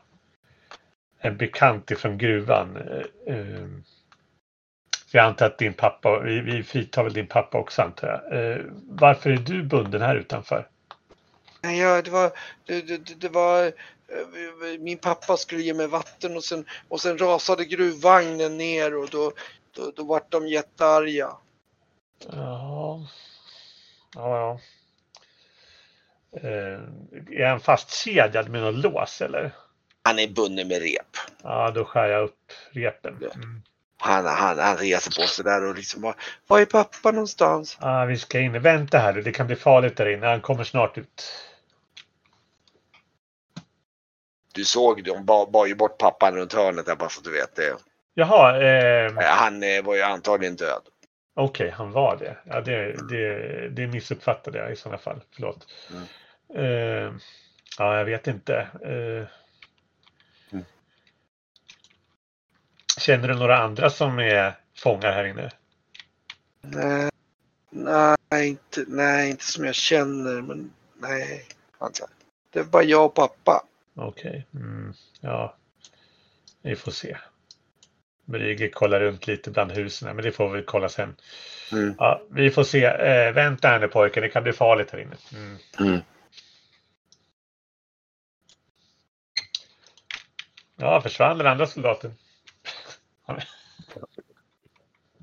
en bekant ifrån gruvan. Eh, eh, Jag antar att din pappa, vi, vi fritar väl din pappa också antar jag. Eh, Varför är du bunden här utanför? Ja, det var, det, det, det- det var, eh, min pappa skulle ge mig vatten och sen, och sen rasade gruvvagnen ner och då, då, då vart de jättearga. Ja, ja. ja. Eh, Är han fastkedjad med något lås eller? Han är bunden med rep. Ja, då skär jag upp repen. Ja. Mm. Han, han, han reser på sig där och liksom bara, var är pappa någonstans? Ah, vi ska in. Vänta här det kan bli farligt där inne. Han kommer snart ut. Du såg, de bar, bar ju bort pappan runt hörnet där bara så att du vet det. Jaha, eh, Eh, Han eh, var ju antagligen död. Okej, han var det. Ja, det, det. Det missuppfattade jag i sådana fall. Förlåt. Mm. Eh, ja, jag vet inte. Eh, Mm. Känner du några andra som är fångar här inne? Nej, nej, inte, nej, inte som jag känner, men nej. Det är bara jag och pappa. Okej. Mm, ja, vi får se. Brygge kollar runt lite bland husen, men det får vi kolla sen. Mm. Ja, vi får se. Eh, vänta här nu pojken, det kan bli farligt här inne. Mm. Mm. Ja, försvann den andra soldaten?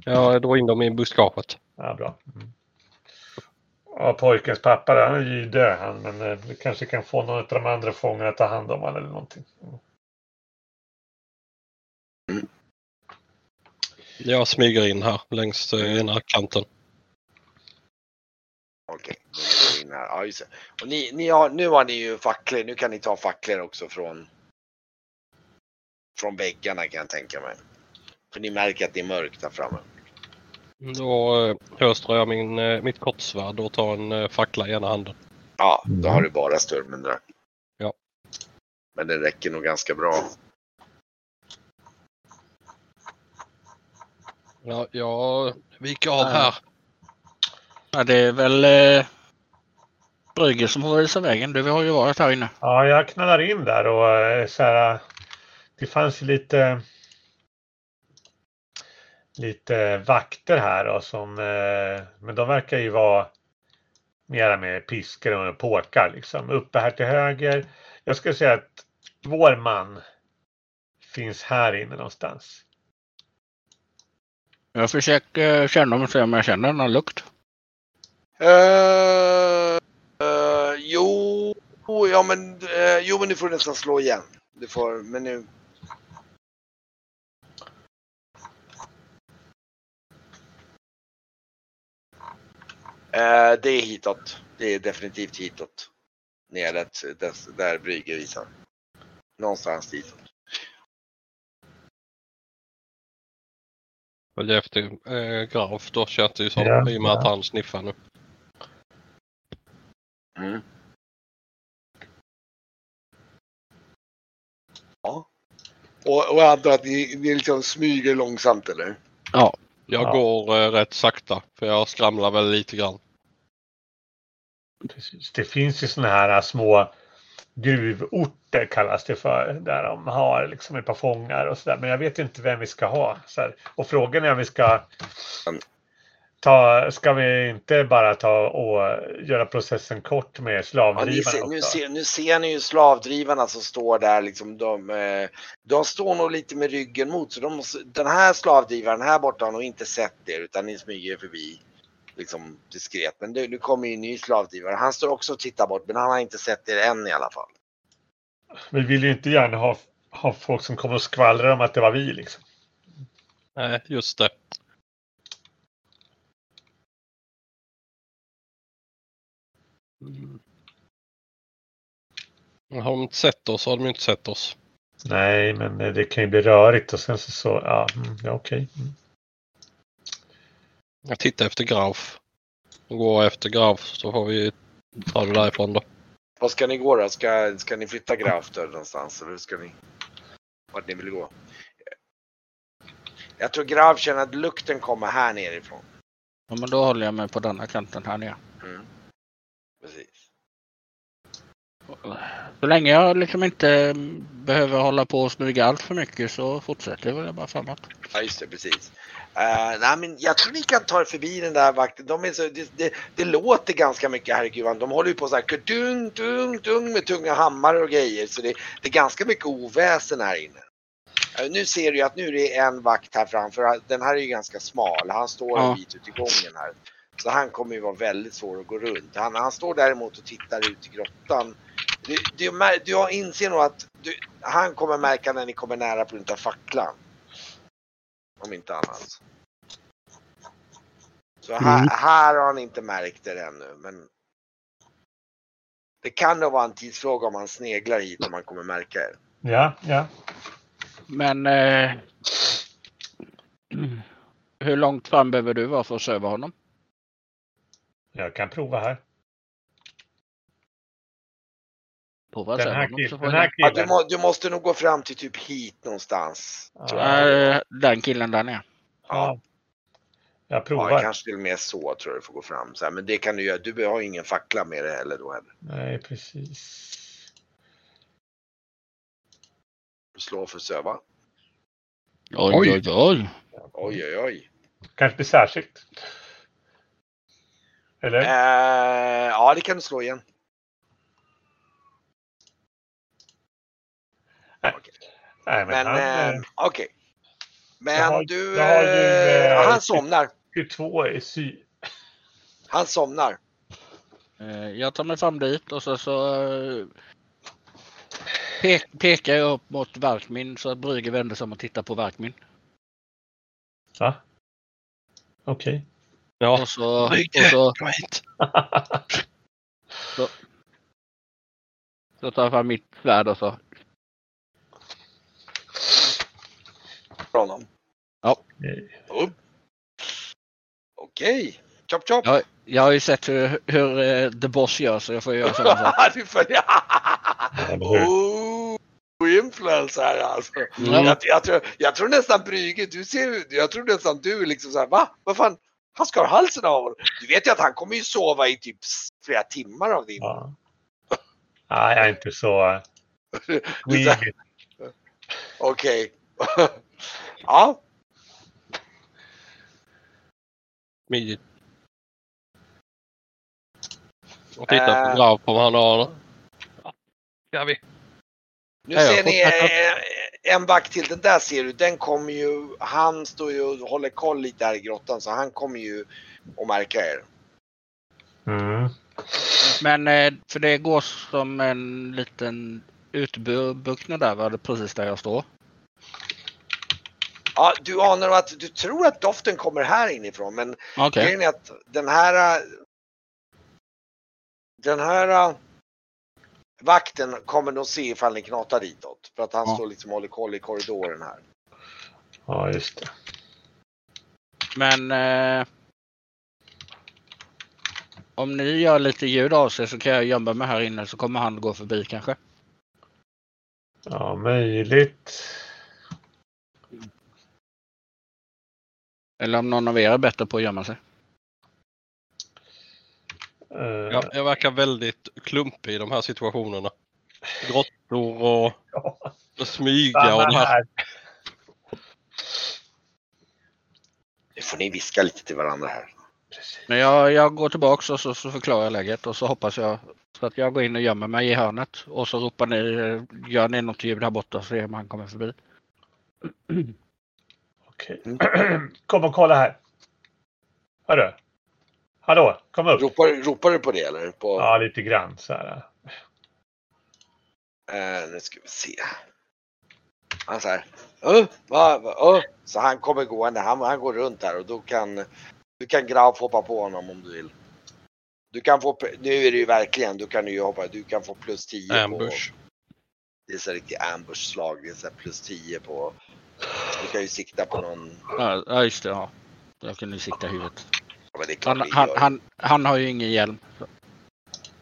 Jag drog in dem i buskapet. Ja, bra. Mm. Ja, pojkens pappa där, han är ju död han, men eh, vi kanske kan få någon av de andra fångarna att ta hand om honom eller någonting. Mm. Jag smyger in här längs eh, ena kanten. Okej, här. Ja, just det. Och ni, ni har, nu har ni ju facklor. Nu kan ni ta facklor också från från väggarna kan jag tänka mig. För ni märker att det är mörkt där framme. Då eh, höstrar jag min, eh, mitt kortsvärd och tar en eh, fackla i ena handen. Ja, då har du bara störmen där. Ja. Men det räcker nog ganska bra. Ja, jag viker av här. Ja, det är väl eh, Brygge som får visa vägen. Du har ju varit här inne. Ja, jag knallar in där och eh, så här, det fanns ju lite lite vakter här och som, eh, men de verkar ju vara mera med piskor och påkar liksom. Uppe här till höger. Jag skulle säga att vår man finns här inne någonstans. Jag försöker eh, känna om och se om jag känner någon lukt. Uh, uh, jo, ja men, uh, jo men du får nästan slå igen. Du får, men nu. Uh, det är hitåt. Det är definitivt hitåt. Neråt, där, där Brygge visar. Någonstans ditåt. Följer efter eh, Graf. Då känns det ju som Ja, i och med att ja. han sniffar nu. Mm. Ja. Och, och jag antar att ni, ni liksom smyger långsamt eller? Jag Ja. går eh, rätt sakta för jag skramlar väl lite grann. Det finns ju sådana här små gruvorter kallas det för. Där de har liksom ett par fångar och sådär. Men jag vet inte vem vi ska ha. Och frågan är om vi ska ta, ska vi inte bara ta och göra processen kort med Ja, slavdrivarna ser, nu, ser, nu ser ni ju slavdrivarna som står där liksom. De, eh, de står nog lite med ryggen mot. Så de, måste- den här slavdrivaren här borta har nog inte sett er utan ni smyger förbi. Liksom diskret. Men nu, nu kommer ju en ny slavdrivare. Han står också och tittar bort men han har inte sett er än i alla fall. Vi vill ju inte gärna ha, ha folk som kommer och skvallrar om att det var vi liksom. Nej, just det. Mm. Har de inte sett oss har de inte sett oss. Nej, men det kan ju bli rörigt och sen så, så ja, mm, ja okej. Mm. Jag tittar efter Graf. Och går efter Graf så får vi ta det därifrån då. Vad ska ni gå då? Ska, ska ni flytta Graf där någonstans? Eller hur ska ni? Vart ni vill gå? Jag tror Graf känner att lukten kommer här nerifrån. Ja, men då håller jag mig på denna kanten här nere. Mm. Precis. Så länge jag liksom inte behöver hålla på och smyga allt för mycket så fortsätter jag väl bara framåt. Ja just det, precis. Uh, nej, men jag tror ni kan ta er förbi den där vakten. De är så, det, det, det låter ganska mycket herregud. De håller ju på så här dung, dung, dung med tunga hammare och grejer. Så det, det är ganska mycket oväsen här inne. Eh, nu ser du ju att nu är det en vakt här framför. Den här är ju ganska smal. Han står en Ja. bit ut i gången här. Så han kommer ju vara väldigt svår att gå runt. Han, han står däremot och tittar ut i grottan. Du, du, du inser nog att du, han kommer märka när ni kommer nära på grund av facklan. Om inte annat. Så här, Mm. här har han inte märkt det ännu. Men det kan nog vara en tidsfråga om han sneglar hit om han kommer märka det. Ja, ja. Men eh, hur långt fram behöver du vara för att söva honom? Jag kan prova här. Prova Den här, honom kill, så får den här Ja, du, killen. må, du måste nog gå fram till typ hit någonstans. jag. Nej, den killen där nere. Ja. Jag Ja, provar. kanske till och med så tror jag du får gå fram. Så här, men det kan du göra. Du har ingen fackla med dig heller då heller. Nej, precis. Slå för söva. Oj, Oj. oj, oj. Oj, oj, oj. Kanske blir särskilt. Eller? Eh, ja, det kan du slå igen. Nej, men, Men han, eh, eh, okej. Men jag har- du... jag har ju, eh, eh, han somnar. 22 är sy. Han somnar. Eh, Jag tar mig fram dit och så, så pek, pekar jag upp mot Verkmin så att Brügge vänder sig om och tittar på Verkmin. Va? Okej. Ja. Och så, och Brygge, så, kom hit. så tar jag fram mitt svärd och så. För honom. Nej. Upp. Okej. Chop chop. Jag, jag har ju sett hur, hur eh, The Boss gör så jag får göra samma sak. du följer. Oh, influencer här alltså. Mm. Jag, jag, tror, jag tror nästan Brygge, du ser, jag tror nästan du är liksom såhär, va? Vad fan? Han skar halsen av honom. Du vet ju att han kommer ju sova i typ flera timmar av din. Ja. Nej, jag är inte så Okej. ja, Smidigt. Och titta på Graf om han har. Ja, ska vi. nu ser ni eh, en back till. Den där ser du, den kommer ju, han står ju och håller koll lite här i grottan så han kommer ju att märka er. Mm. Men eh, för det går som en liten utbuktning där var det precis där jag står. Ja, du anar att du tror att doften kommer här inifrån men Okej. Grejen är att den här den här äh, vakten kommer nog se ifall ni knatar ditåt. För att han Ja. står liksom och håller koll i korridoren här. Ja, just det. Men eh, om ni gör lite ljud av sig så kan jag gömma mig här inne så kommer han gå förbi kanske. Ja, möjligt. Eller om någon av er är bättre på att gömma sig. Eh, Jag, jag verkar väldigt klumpig i de här situationerna. Grottor och ja. smyga och det här. Nu får ni viska lite till varandra här. Precis. Men jag, jag går tillbaks och så, så förklarar jag läget och så hoppas jag så att jag går in och gömmer mig i hörnet och så ropar ni, gör ni något ljud här borta så ser om han kommer förbi. Okej. Kom och kolla här. Hörru. Hallå, kom upp. Ropar, ropar du på det eller? På, Ja, lite grann så här. eh, nu ska vi se. Han säger uh, va, va, uh. Så han kommer gående. Han, han går runt här och då kan du kan Graf hoppa på honom om du vill. Du kan få, nu är det ju verkligen, du kan ju hoppa, du kan få plus 10 på Ambush. Det är så här riktigt ambush-slag. Det är så här plus 10 på... Du kan ju sikta på någon... Ja, just det. Ja. Jag kunde sikta huvudet. Ja, Han, han, han, han har ju ingen hjälm. Så,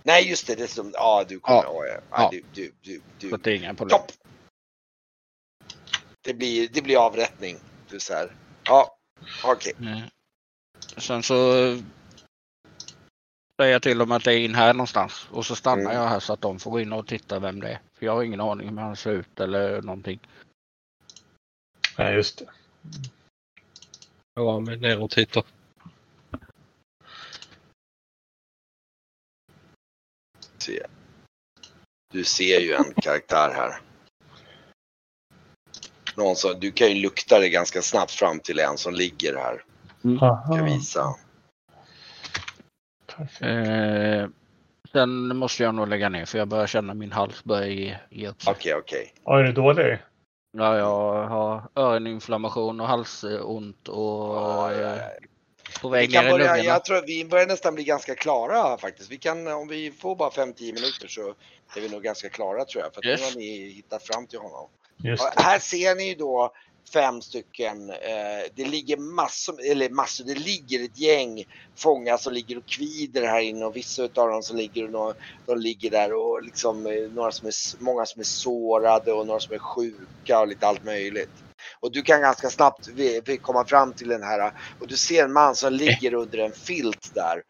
Nej just det, det som... Ja du kommer... Ja. Ja. Du, du, du, så du. att det är inga problem. Topp! Det blir, det blir avrättning. Du så här. Ja, okej. Eh, Sen så säger jag till dem att det är in här någonstans. Och så stannar Mm. jag här så att de får gå in och titta vem det är. För jag har ingen aning om hur han ser ut eller någonting. Nej, just det. Ja, men ner och titta. Se. Du ser ju en karaktär här. Någon som, du kan ju lukta det ganska snabbt fram till en som ligger här. Ska Aha, visa. perfekt. Eh, sen måste jag nog lägga ner för jag börjar känna min hals börja ge, ge upp sig. Okej, okej. Oj, är du dålig? Ja, jag har öroninflammation och halsont och Ja, ja, eh, ja. på Vi väg ner i börja, lungorna. jag tror vi börjar nästan bli ganska klara faktiskt. Vi kan, om vi får bara 5-10 minuter så är vi nog ganska klara tror jag. För Yes. nu har ni hittat fram till honom. Just Och det. här ser ni ju då fem stycken. Eh, det ligger massor, eller massor, det ligger ett gäng fångar som ligger och kvider här inne och vissa utav dem som ligger, och de ligger där och liksom eh, några som är, många som är sårade och några som är sjuka och lite allt möjligt. Och du kan ganska snabbt komma fram till den här och du ser en man som ligger under en filt där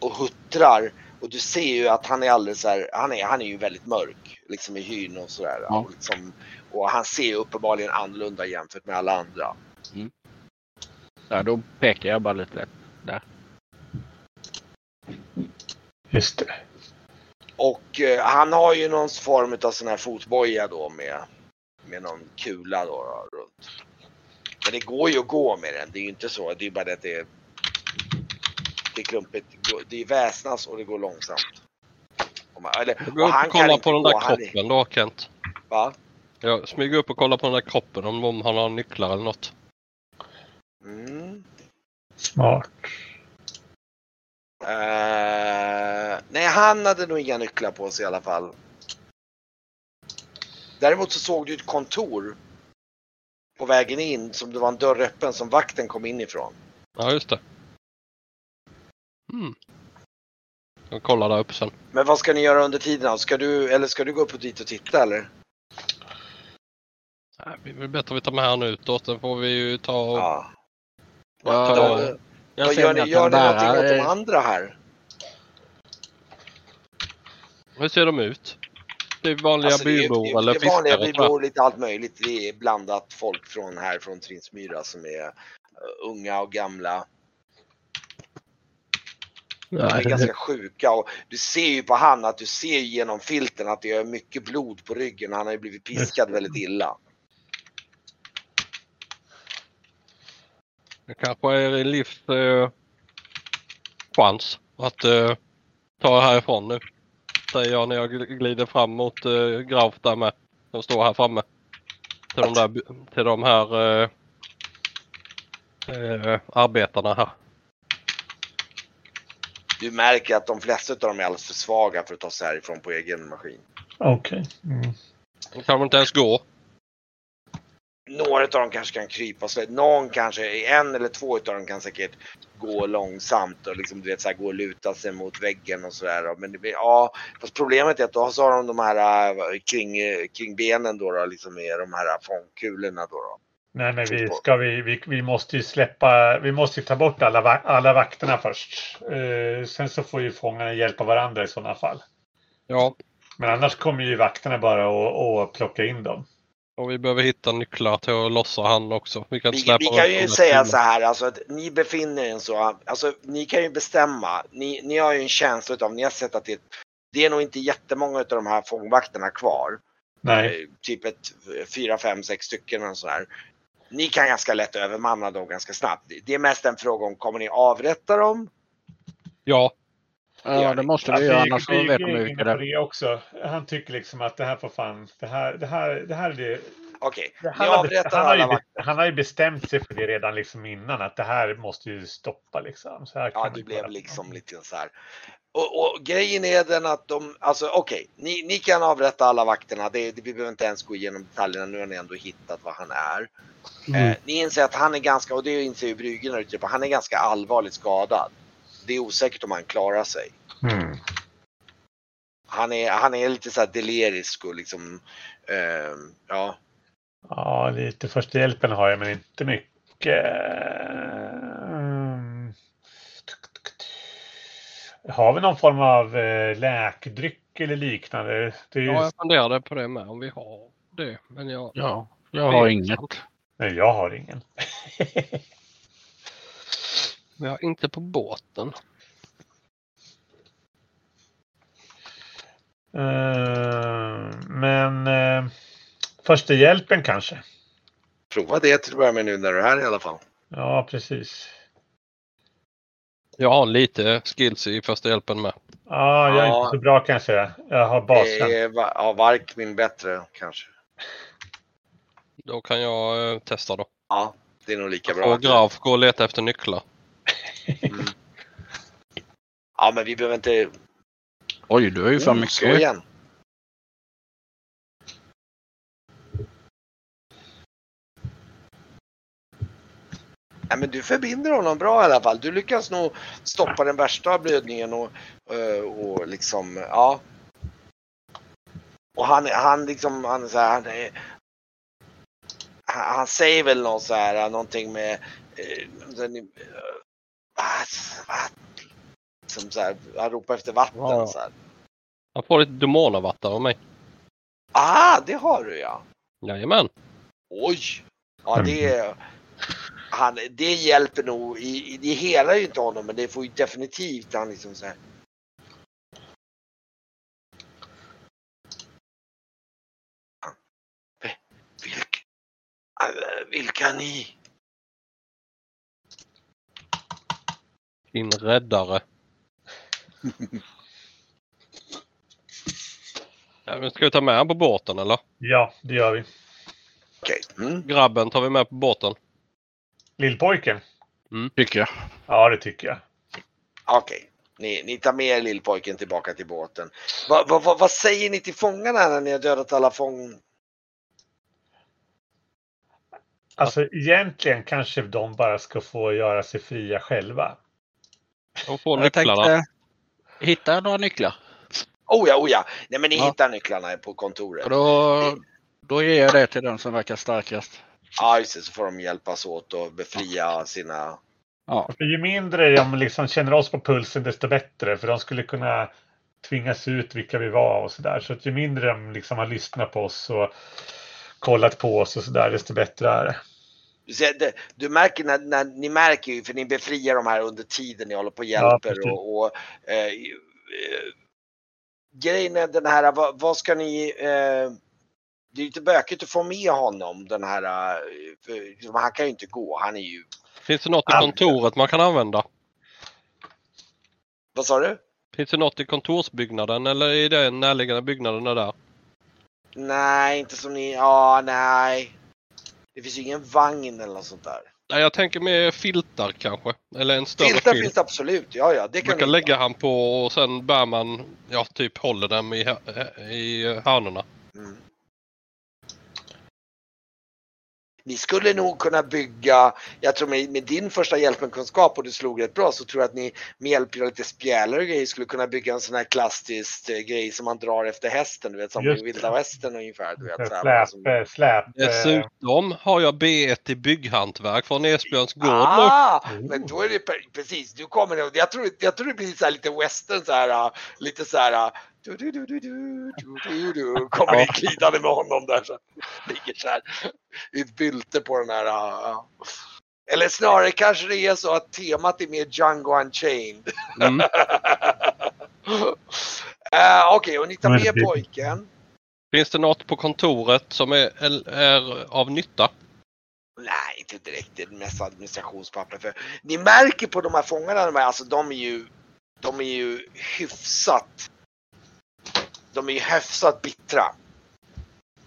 och huttrar och du ser ju att han är alldeles så här, han är, han är ju väldigt mörk liksom i hyn och sådär. Ja. Och, liksom, och han ser uppenbarligen annorlunda jämfört med alla andra. Ja, då pekar jag bara lite lätt. Just det. Och eh, han har ju någon form av sån här fotboja då med, med någon kula då, då runt. Men det går ju att gå med den, det är ju inte så. Det är bara det att det är, det är klumpigt. Det är väsnas och det går långsamt. Och man, eller, kan kollar inte på den gå, där han är- kroppen då Kent. Va? Jag smyger upp och kollar på den där kroppen om de har några nycklar eller något. Mm. Smart. Eh, nej, han hade nog inga nycklar på sig i alla fall. Däremot så såg du ett kontor på vägen in som det var en dörr öppen som vakten kom in ifrån. Ja, just det. Mm. Jag kollar där uppe sen. Men vad ska ni göra under tiden? Ska du, eller ska du gå upp och dit och titta eller? Nej, vi vill bättre vi tar med han utåt. Sen får vi ju ta och... Ja. Ja, Då, Jag ser gör att ni, gör ni någonting bärar, åt de andra här? Hur ser de ut? Det är vanliga Alltså, det är- bybor det är- eller det är vanliga fiskare bybor, lite allt möjligt. Det är blandat folk från här från Trinsmyra som är eh, unga och gamla. De är ganska sjuka och du ser ju på han att du ser genom filten att det är mycket blod på ryggen. Han har ju blivit piskad väldigt illa. Det kanske är en livs eh, chans att eh, ta det härifrån nu. Säger jag när jag gl- glider fram mot eh, Grauf där med. Som står här framme. Till de, där, till de här eh, eh, arbetarna här. Du märker att de flesta av dem är alldeles för svaga för att ta sig härifrån på egen maskin. Okej. Mm. De kan inte ens gå. Några av dem kanske kan krypa så Någon kanske, en eller två av dem kan säkert gå långsamt och liksom, du vet, så här, gå och luta sig mot väggen och sådär. Men det blir, ja, fast problemet är att då så har de de här äh, kring, kring benen då, då liksom med de här fångkulorna då. då. Nej, men vi, ska vi, vi, vi måste ju släppa, vi måste ju ta bort alla, alla vakterna först. Eh, sen så får ju fångarna hjälpa varandra i sådana fall. Ja, Men annars kommer ju vakterna bara att att plocka in dem. Och vi behöver hitta nycklar till att lossa han också. Vi kan, Vi, vi kan ju säga så här, alltså att ni befinner er så, alltså ni kan ju bestämma. Ni, ni har ju en känsla av, ni har sett att det, det är nog inte jättemånga av de här fångvakterna kvar. Nej, Eh, typ ett fyra, fem, sex stycken och sådär. Ni kan ganska lätt övermanna dem ganska snabbt. Det är mest en fråga om, kommer ni avrätta dem? Ja, Ja, det måste vi Ja, göra, vi- annars vet vi på det det också. Han tycker liksom att det här får fan, det här, det här, det här är det. Okej, ni han, avrättar han, har ju, han har ju bestämt sig för det redan liksom innan att det här måste ju stoppa liksom. Så här kan Ja, det inte blev liksom lite så här. Och, och grejen är den att de, alltså okej, ni, ni kan avrätta alla vakterna. Det, det, vi behöver inte ens gå igenom detaljerna. Nu har ni ändå hittat vad han är. Mm. Eh, ni inser att han är ganska, och det inser ju Bryggen där ute på, han är ganska allvarligt skadad. Det är osäkert om han klarar sig. Mm. Han är, han är lite så här delirisk och liksom, eh, ja. Ja, lite första hjälpen har jag men inte mycket. Mm. Har vi någon form av eh, läkdryck eller liknande? Det är ju... ja, jag funderade på det med om vi har det. Men jag... Ja, jag har inget. Nej, jag har ingen. Vi har inte på båten. Eh, men eh, första hjälpen kanske? Prova det till att börja med nu när du är här i alla fall. Ja, precis. Jag har lite skills i första hjälpen med. Ja, jag är Ja. inte så bra kanske. Jag har basen. Det är va- ja, Varkmin bättre kanske. Då kan jag eh, testa då. Ja, det är nog lika bra. Och Graf gå och leta efter nycklar. Mm. Ja, men vi behöver inte... Oj, du har ju fan Oh, mycket. igen. Nej, men du förbinder honom bra i alla fall. Du lyckas nog stoppa den värsta blödningen och, eh, och liksom, ja. Och han, han liksom, han, så här, han, han, han säger väl något så här, någonting med, som så här, han ropar efter vatten Ja. så här. Han får lite demonavatten av mig. Ah, det har du ja. Jajamän. Oj! Ja, det, han, det hjälper nog. I, i, det helar ju inte honom, men det får ju definitivt han liksom så här. Vil- Vilk, vilka ni? Din räddare. ja, men ska vi ta med honom på båten eller? Ja, det gör vi. Okej. Mm. Grabben tar vi med på båten. Lillpojken? Tycker jag. Ja, det tycker jag. Okej. Ni, ni tar med er lillpojken tillbaka till båten. Va, va, va, vad säger ni till fångarna när ni har dödat alla fång... Alltså egentligen kanske de bara ska få göra sig fria själva. De får Jag nycklarna. tänkte hitta några nycklar. Oh ja, oh ja. Nej men ni Ja. hittar nycklarna på kontoret. Och då, då ger jag det till den som verkar starkast. Ja just det, så får de hjälpas åt och befria sina... Ja, För ju mindre de liksom känner oss på pulsen desto bättre. För de skulle kunna tvingas ut vilka vi var och sådär. Så att ju mindre de liksom har lyssnat på oss och kollat på oss och sådär desto bättre är det. Du, märker när, när ni märker ju, för ni befriar de här under tiden ni håller på och Ja, hjälper precis. och, och eh, eh, grejen är den här, vad, vad ska ni eh, det är ju lite bökigt att få med honom den här, eh, för han kan ju inte gå, han är ju, Finns det något i Ja. kontoret man kan använda? vad sa du? Finns det något i kontorsbyggnaden eller i den närliggande byggnaden där? Nej, inte som ni, ja nej. Det finns ju ingen vagn eller något sånt där. Nej, jag tänker med filtar kanske. Eller en större Filtar filt. finns det absolut, ja ja det kan Man kan lägga han på och sen bär man, ja typ håller dem i, hö- i hörnorna. Mm. Ni skulle nog kunna bygga, jag tror med, med din första hjälpenkunskap och du slog rätt bra så tror jag att ni med hjälp av lite spjälor och grejer skulle kunna bygga en sån här klassisk eh, grej som man drar efter hästen, du vet som i vilda västern ungefär. Du vet, så bara som- Släp, eh, släp. eh, Dessutom har jag B1 i bygghantverk från Esbjörns gård. Ah, Mm. men då är det pre- precis, du kommer jag tror, jag tror det blir så här lite western så här, ah, lite så här ah, du, du, du, du, du, du, du, kommer in glidande med honom där. Så. Ligger så här i ett bylte på den här. Uh, eller snarare kanske det är så att temat är mer Django Unchained. Mm. uh, Okej, okay, och ni tar med pojken. Finns det något på kontoret som är, är av nytta? Nej, inte direkt. Det är mest administrationspapper. För ni märker på de här fångarna, alltså de är ju, de är ju hyfsat de är ju hyfsat bittra.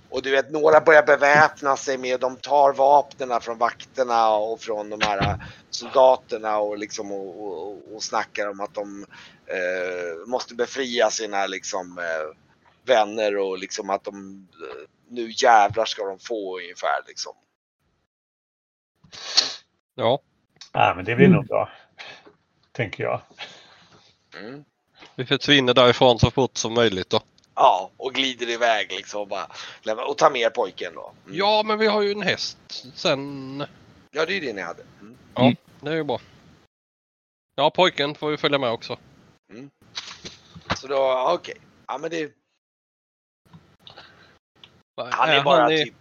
Och du vet, några börjar beväpna sig med, de tar vapnen från vakterna och från de här soldaterna och liksom och, och, och snackar om att de eh, måste befria sina liksom eh, vänner och liksom att de eh, nu jävlar ska de få ungefär liksom. Ja, Ja, men det blir nog bra. Tänker jag. Mm. vi försvinner därifrån så fort som möjligt då. Ja, och glider iväg liksom och bara lämnar, och tar med pojken då. Mm. Ja, men vi har ju en häst sen. ja, det är det ni hade. Mm. Det är ju bra. Ja, pojken får ju följa med också. Så då, okej. Ja, men det, han Är bara typ,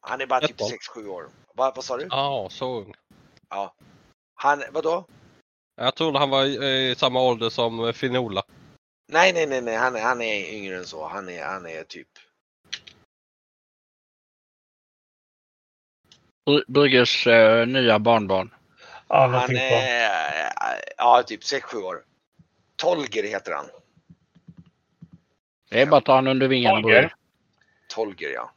han är bara typ Etton. 6-7 år. Va, vad sa du? Ja, så ung. Han, vadå? Jag trodde han var i, i samma ålder som Finola. Nej, nej, nej, nej, han är, han är yngre än så. Han är, han är typ, Br- Brygges eh, nya barnbarn. Ja, han är, ja, typ 6-7 år. Tolger heter han. Det är bara att ta honom under vingarna. Brygge. Tolger, ja.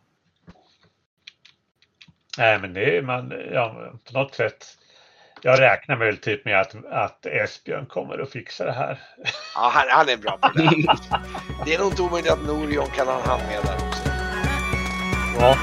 Nej, men det är man, ja, på något sätt. Jag räknar väl typ med att, att Esbjörn kommer att fixa det här. Ja, han, han är bra på det. där. Det är nog inte omöjligt att Norion kan ha hand med där också. Ja,